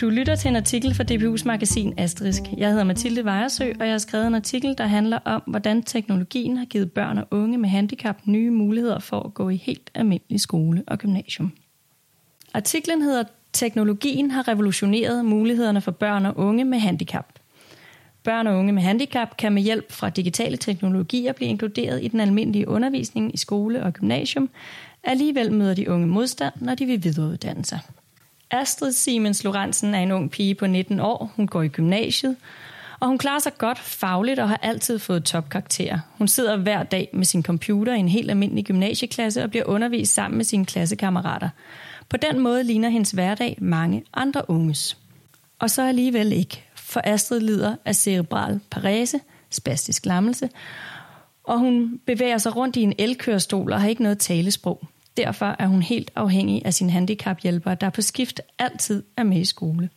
Du lytter til en artikel fra DPU's magasin Asterisk. Jeg hedder Mathilde Vejersø, og jeg har skrevet en artikel, der handler om, hvordan teknologien har givet børn og unge med handicap nye muligheder for at gå i helt almindelig skole og gymnasium. Artiklen hedder Teknologien har revolutioneret mulighederne for børn og unge med handicap. Børn og unge med handicap kan med hjælp fra digitale teknologier blive inkluderet i den almindelige undervisning i skole og gymnasium. Alligevel møder de unge modstand, når de vil videreuddanne sig. Astrid Siemens Lorentzen er en ung pige på 19 år. Hun går i gymnasiet, og hun klarer sig godt fagligt og har altid fået topkarakterer. Hun sidder hver dag med sin computer i en helt almindelig gymnasieklasse og bliver undervist sammen med sine klassekammerater. På den måde ligner hendes hverdag mange andre unges. Og så alligevel ikke, for Astrid lider af cerebral parese, spastisk lammelse, og hun bevæger sig rundt i en elkørestol og har ikke noget talesprog. Derfor er hun helt afhængig af sin handicaphjælper, der på skift altid er med i skole.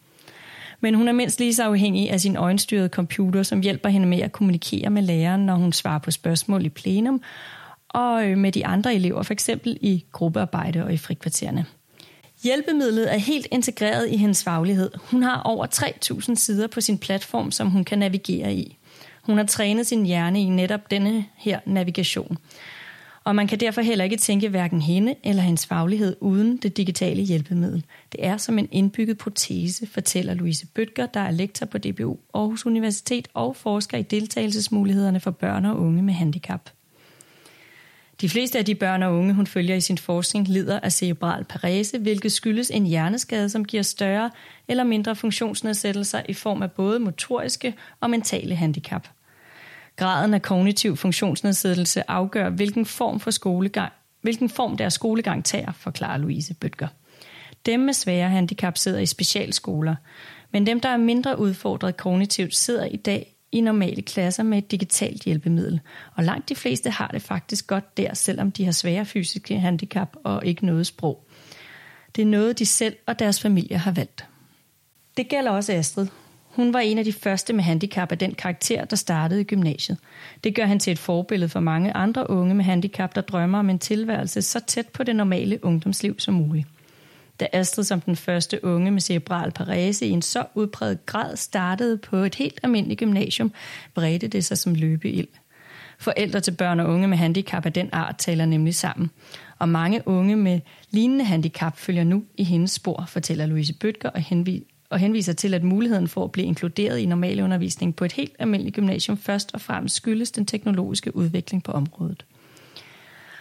Men hun er mindst lige så afhængig af sin øjenstyrede computer, som hjælper hende med at kommunikere med læreren, når hun svarer på spørgsmål i plenum, og øh, med de andre elever, for eksempel i gruppearbejde og i frikvartererne. Hjælpemidlet er helt integreret i hendes faglighed. Hun har over 3.000 sider på sin platform, som hun kan navigere i. Hun har trænet sin hjerne i netop denne her navigation og man kan derfor heller ikke tænke hverken hende eller hendes faglighed uden det digitale hjælpemiddel. Det er som en indbygget protese, fortæller Louise Bøtger, der er lektor på DBU Aarhus Universitet og forsker i deltagelsesmulighederne for børn og unge med handicap. De fleste af de børn og unge, hun følger i sin forskning, lider af cerebral parese, hvilket skyldes en hjerneskade, som giver større eller mindre funktionsnedsættelser i form af både motoriske og mentale handicap. Graden af kognitiv funktionsnedsættelse afgør, hvilken form for skolegang, hvilken form deres skolegang tager, forklarer Louise Bøtger. Dem med svære handicap sidder i specialskoler, men dem, der er mindre udfordret kognitivt, sidder i dag i normale klasser med et digitalt hjælpemiddel. Og langt de fleste har det faktisk godt der, selvom de har svære fysiske handicap og ikke noget sprog. Det er noget, de selv og deres familie har valgt. Det gælder også Astrid. Hun var en af de første med handicap af den karakter, der startede i gymnasiet. Det gør han til et forbillede for mange andre unge med handicap, der drømmer om en tilværelse så tæt på det normale ungdomsliv som muligt. Da Astrid som den første unge med cerebral parese i en så udpræget grad startede på et helt almindeligt gymnasium, bredte det sig som løbeild. Forældre til børn og unge med handicap af den art taler nemlig sammen. Og mange unge med lignende handicap følger nu i hendes spor, fortæller Louise Bøtger og og henviser til, at muligheden for at blive inkluderet i normal undervisning på et helt almindeligt gymnasium først og fremmest skyldes den teknologiske udvikling på området.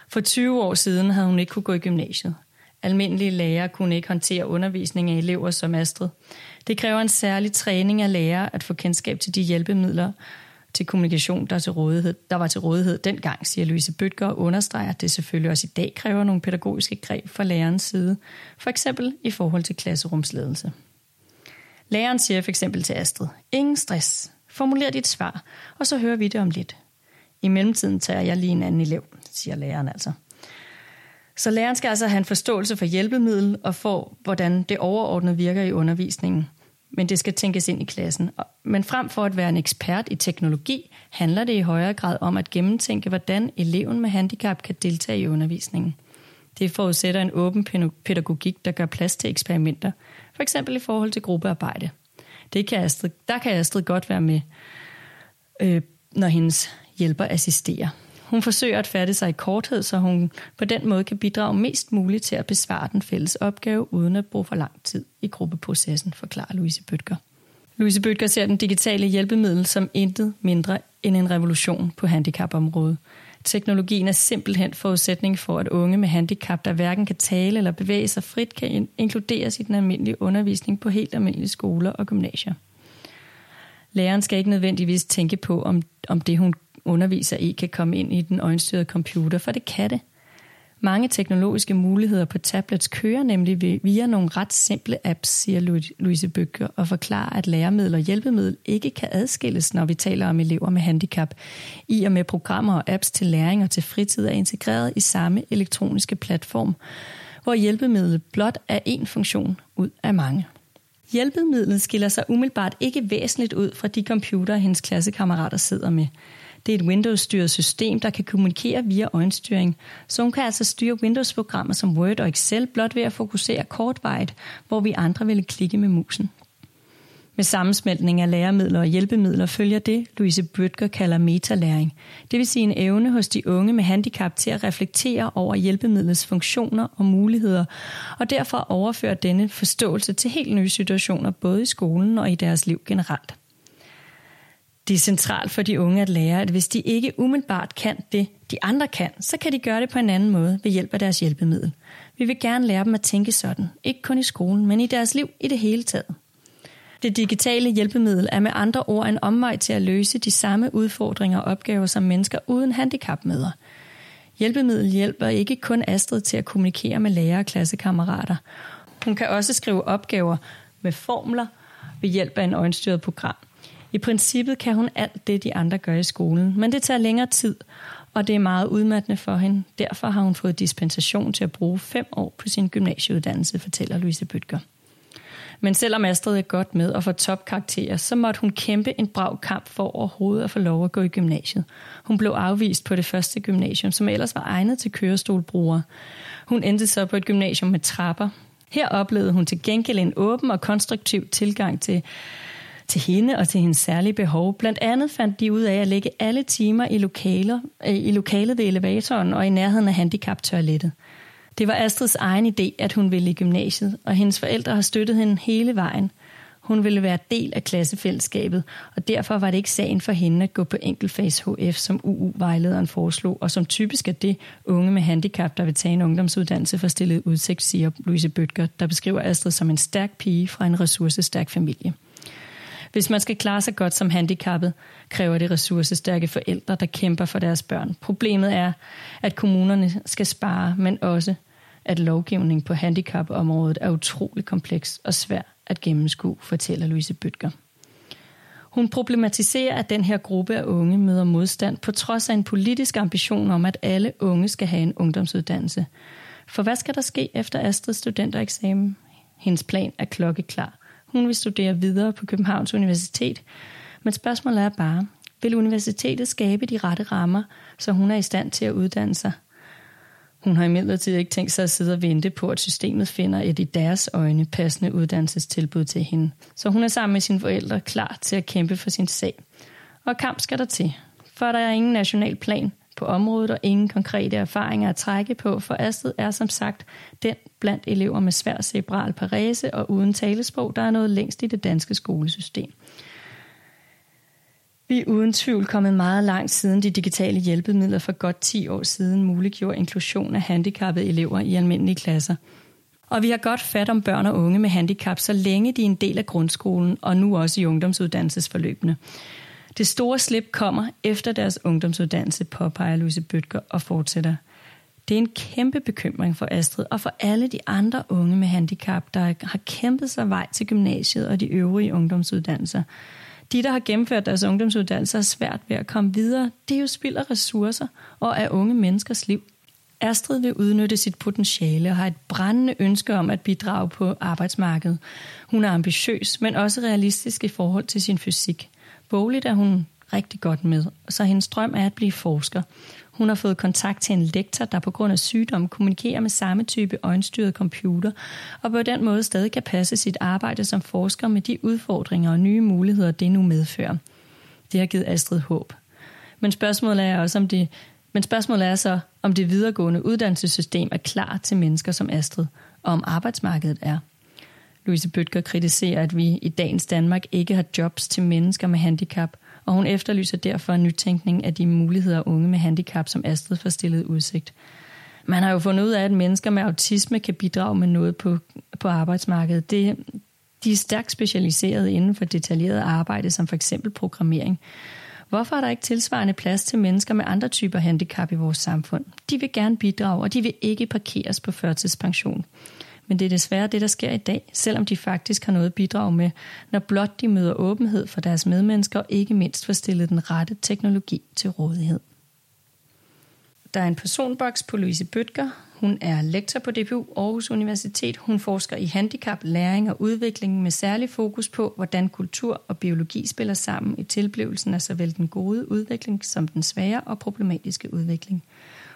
For 20 år siden havde hun ikke kunne gå i gymnasiet. Almindelige lærere kunne ikke håndtere undervisning af elever som Astrid. Det kræver en særlig træning af lærere at få kendskab til de hjælpemidler til kommunikation, der, til rådighed, der var til rådighed dengang, siger Louise Bøtger og understreger, at det selvfølgelig også i dag kræver nogle pædagogiske greb fra lærerens side, for eksempel i forhold til klasserumsledelse. Læreren siger f.eks. eksempel til Astrid, ingen stress, formuler dit svar, og så hører vi det om lidt. I mellemtiden tager jeg lige en anden elev, siger læreren altså. Så læreren skal altså have en forståelse for hjælpemiddel og for, hvordan det overordnet virker i undervisningen. Men det skal tænkes ind i klassen. Men frem for at være en ekspert i teknologi, handler det i højere grad om at gennemtænke, hvordan eleven med handicap kan deltage i undervisningen. Det forudsætter en åben pædagogik, der gør plads til eksperimenter – for eksempel i forhold til gruppearbejde. Det kan Astrid, der kan Astrid godt være med, øh, når hendes hjælper assisterer. Hun forsøger at fatte sig i korthed, så hun på den måde kan bidrage mest muligt til at besvare den fælles opgave, uden at bruge for lang tid i gruppeprocessen, forklarer Louise Bøtger. Louise Bøtger ser den digitale hjælpemiddel som intet mindre end en revolution på handicapområdet. Teknologien er simpelthen forudsætning for, at unge med handicap, der hverken kan tale eller bevæge sig frit, kan inkluderes i den almindelige undervisning på helt almindelige skoler og gymnasier. Læreren skal ikke nødvendigvis tænke på, om, om det, hun underviser i, kan komme ind i den øjenstyrede computer, for det kan det. Mange teknologiske muligheder på tablets kører nemlig via nogle ret simple apps, siger Louise Bøger, og forklarer, at læremiddel og hjælpemiddel ikke kan adskilles, når vi taler om elever med handicap, i og med programmer og apps til læring og til fritid er integreret i samme elektroniske platform, hvor hjælpemidlet blot er én funktion ud af mange. Hjælpemidlet skiller sig umiddelbart ikke væsentligt ud fra de computere, hendes klassekammerater sidder med – det er et Windows-styret system, der kan kommunikere via øjenstyring, så hun kan altså styre Windows-programmer som Word og Excel blot ved at fokusere kortvarigt, hvor vi andre ville klikke med musen. Med sammensmeltning af læremidler og hjælpemidler følger det, Louise Bøtger kalder metalæring. Det vil sige en evne hos de unge med handicap til at reflektere over hjælpemidlets funktioner og muligheder, og derfor overføre denne forståelse til helt nye situationer, både i skolen og i deres liv generelt. Det er centralt for de unge at lære, at hvis de ikke umiddelbart kan det, de andre kan, så kan de gøre det på en anden måde ved hjælp af deres hjælpemiddel. Vi vil gerne lære dem at tænke sådan, ikke kun i skolen, men i deres liv i det hele taget. Det digitale hjælpemiddel er med andre ord en omvej til at løse de samme udfordringer og opgaver, som mennesker uden handicap møder. Hjælpemiddel hjælper ikke kun Astrid til at kommunikere med lærere og klassekammerater. Hun kan også skrive opgaver med formler ved hjælp af en øjenstyret program. I princippet kan hun alt det, de andre gør i skolen, men det tager længere tid, og det er meget udmattende for hende. Derfor har hun fået dispensation til at bruge fem år på sin gymnasieuddannelse, fortæller Louise Bøtger. Men selvom Astrid er godt med og får topkarakterer, så måtte hun kæmpe en brav kamp for overhovedet at få lov at gå i gymnasiet. Hun blev afvist på det første gymnasium, som ellers var egnet til kørestolbrugere. Hun endte så på et gymnasium med trapper. Her oplevede hun til gengæld en åben og konstruktiv tilgang til til hende og til hendes særlige behov. Blandt andet fandt de ud af at lægge alle timer i, lokaler, øh, i lokalet ved elevatoren og i nærheden af handicaptoilettet. Det var Astrids egen idé, at hun ville i gymnasiet, og hendes forældre har støttet hende hele vejen. Hun ville være del af klassefællesskabet, og derfor var det ikke sagen for hende at gå på enkeltfags HF, som UU-vejlederen foreslog, og som typisk er det unge med handicap, der vil tage en ungdomsuddannelse for stillet udsigt, siger Louise Bøtger, der beskriver Astrid som en stærk pige fra en ressourcestærk familie. Hvis man skal klare sig godt som handicappet, kræver det ressourcestærke forældre, der kæmper for deres børn. Problemet er, at kommunerne skal spare, men også, at lovgivning på handicapområdet er utrolig kompleks og svær at gennemskue, fortæller Louise Bøtger. Hun problematiserer, at den her gruppe af unge møder modstand på trods af en politisk ambition om, at alle unge skal have en ungdomsuddannelse. For hvad skal der ske efter Astrids studentereksamen? Hendes plan er klokkeklar. Hun vil studere videre på Københavns Universitet. Men spørgsmålet er bare, vil universitetet skabe de rette rammer, så hun er i stand til at uddanne sig? Hun har imidlertid ikke tænkt sig at sidde og vente på, at systemet finder et i deres øjne passende uddannelsestilbud til hende. Så hun er sammen med sine forældre klar til at kæmpe for sin sag. Og kamp skal der til, for der er ingen national plan på området og ingen konkrete erfaringer at trække på, for Astrid er som sagt den blandt elever med svær cerebral parese og uden talesprog, der er noget længst i det danske skolesystem. Vi er uden tvivl kommet meget langt siden de digitale hjælpemidler for godt 10 år siden muliggjorde inklusion af handicappede elever i almindelige klasser. Og vi har godt fat om børn og unge med handicap, så længe de er en del af grundskolen og nu også i ungdomsuddannelsesforløbene. Det store slip kommer efter deres ungdomsuddannelse, påpeger Louise Bøtger og fortsætter. Det er en kæmpe bekymring for Astrid og for alle de andre unge med handicap, der har kæmpet sig vej til gymnasiet og de øvrige ungdomsuddannelser. De, der har gennemført deres ungdomsuddannelse, er svært ved at komme videre. Det er jo spild af ressourcer og af unge menneskers liv. Astrid vil udnytte sit potentiale og har et brændende ønske om at bidrage på arbejdsmarkedet. Hun er ambitiøs, men også realistisk i forhold til sin fysik. Bogligt er hun rigtig godt med, så hendes drøm er at blive forsker. Hun har fået kontakt til en lektor, der på grund af sygdom kommunikerer med samme type øjenstyret computer, og på den måde stadig kan passe sit arbejde som forsker med de udfordringer og nye muligheder, det nu medfører. Det har givet Astrid håb. Men spørgsmålet er også, om det, men spørgsmålet er så, om det videregående uddannelsessystem er klar til mennesker som Astrid, og om arbejdsmarkedet er. Louise Bøtger kritiserer, at vi i dagens Danmark ikke har jobs til mennesker med handicap, og hun efterlyser derfor en nytænkning af de muligheder unge med handicap, som Astrid får stillet udsigt. Man har jo fundet ud af, at mennesker med autisme kan bidrage med noget på, på arbejdsmarkedet. Det, de er stærkt specialiseret inden for detaljeret arbejde, som for eksempel programmering. Hvorfor er der ikke tilsvarende plads til mennesker med andre typer handicap i vores samfund? De vil gerne bidrage, og de vil ikke parkeres på førtidspension. Men det er desværre det, der sker i dag, selvom de faktisk har noget at bidrage med, når blot de møder åbenhed for deres medmennesker og ikke mindst får stillet den rette teknologi til rådighed. Der er en personboks på Louise Bøtger. Hun er lektor på DPU Aarhus Universitet. Hun forsker i handicap, læring og udvikling med særlig fokus på, hvordan kultur og biologi spiller sammen i tilblivelsen af såvel den gode udvikling som den svære og problematiske udvikling.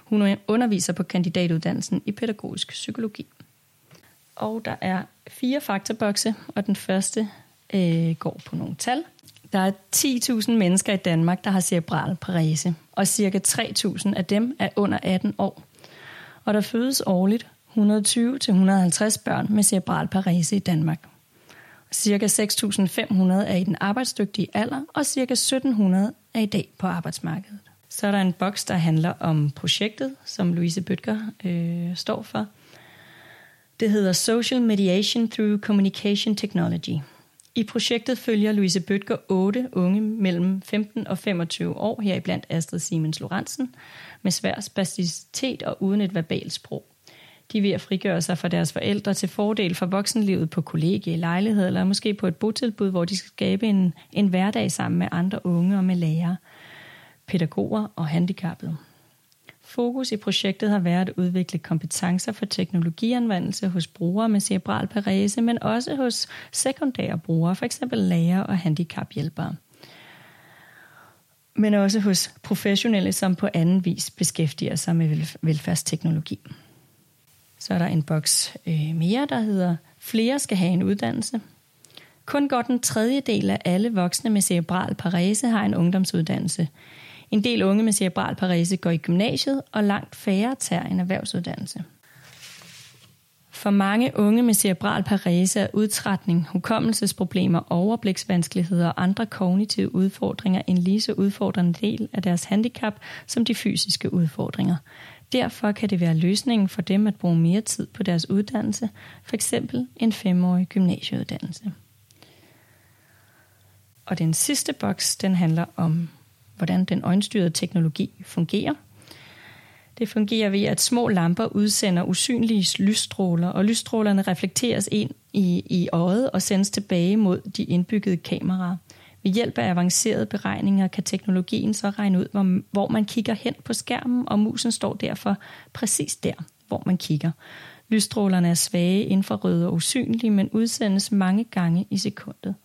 Hun underviser på kandidatuddannelsen i pædagogisk psykologi. Og der er fire faktabokse, og den første øh, går på nogle tal. Der er 10.000 mennesker i Danmark, der har cerebral parese, og cirka 3.000 af dem er under 18 år. Og der fødes årligt 120-150 børn med cerebral parese i Danmark. Cirka 6.500 er i den arbejdsdygtige alder, og cirka 1.700 er i dag på arbejdsmarkedet. Så er der en boks, der handler om projektet, som Louise Bøtger øh, står for. Det hedder Social Mediation Through Communication Technology. I projektet følger Louise Bøtger otte unge mellem 15 og 25 år, heriblandt Astrid Siemens Lorentzen, med svær spasticitet og uden et verbalt sprog. De er ved at frigøre sig fra deres forældre til fordel for voksenlivet på kollegie, lejlighed eller måske på et botilbud, hvor de skal skabe en, en hverdag sammen med andre unge og med lærere, pædagoger og handicappede. Fokus i projektet har været at udvikle kompetencer for teknologianvendelse hos brugere med cerebral parese, men også hos sekundære brugere, f.eks. læger og handicaphjælpere. Men også hos professionelle, som på anden vis beskæftiger sig med velfærdsteknologi. Så er der en boks øh, mere, der hedder Flere skal have en uddannelse. Kun godt en tredjedel af alle voksne med cerebral parese har en ungdomsuddannelse. En del unge med cerebral parese går i gymnasiet, og langt færre tager en erhvervsuddannelse. For mange unge med cerebral parese er udtrætning, hukommelsesproblemer, overbliksvanskeligheder og andre kognitive udfordringer en lige så udfordrende del af deres handicap som de fysiske udfordringer. Derfor kan det være løsningen for dem at bruge mere tid på deres uddannelse, f.eks. en femårig gymnasieuddannelse. Og den sidste boks, den handler om, hvordan den øjenstyrede teknologi fungerer. Det fungerer ved, at små lamper udsender usynlige lysstråler, og lysstrålerne reflekteres ind i, i øjet og sendes tilbage mod de indbyggede kameraer. Ved hjælp af avancerede beregninger kan teknologien så regne ud, hvor, hvor man kigger hen på skærmen, og musen står derfor præcis der, hvor man kigger. Lysstrålerne er svage, infrarøde og usynlige, men udsendes mange gange i sekundet.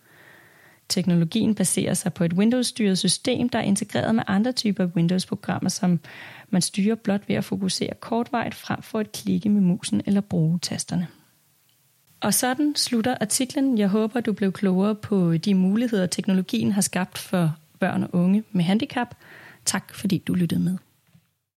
Teknologien baserer sig på et Windows-styret system, der er integreret med andre typer Windows-programmer, som man styrer blot ved at fokusere kortvejt frem for at klikke med musen eller bruge tasterne. Og sådan slutter artiklen. Jeg håber, du blev klogere på de muligheder, teknologien har skabt for børn og unge med handicap. Tak fordi du lyttede med.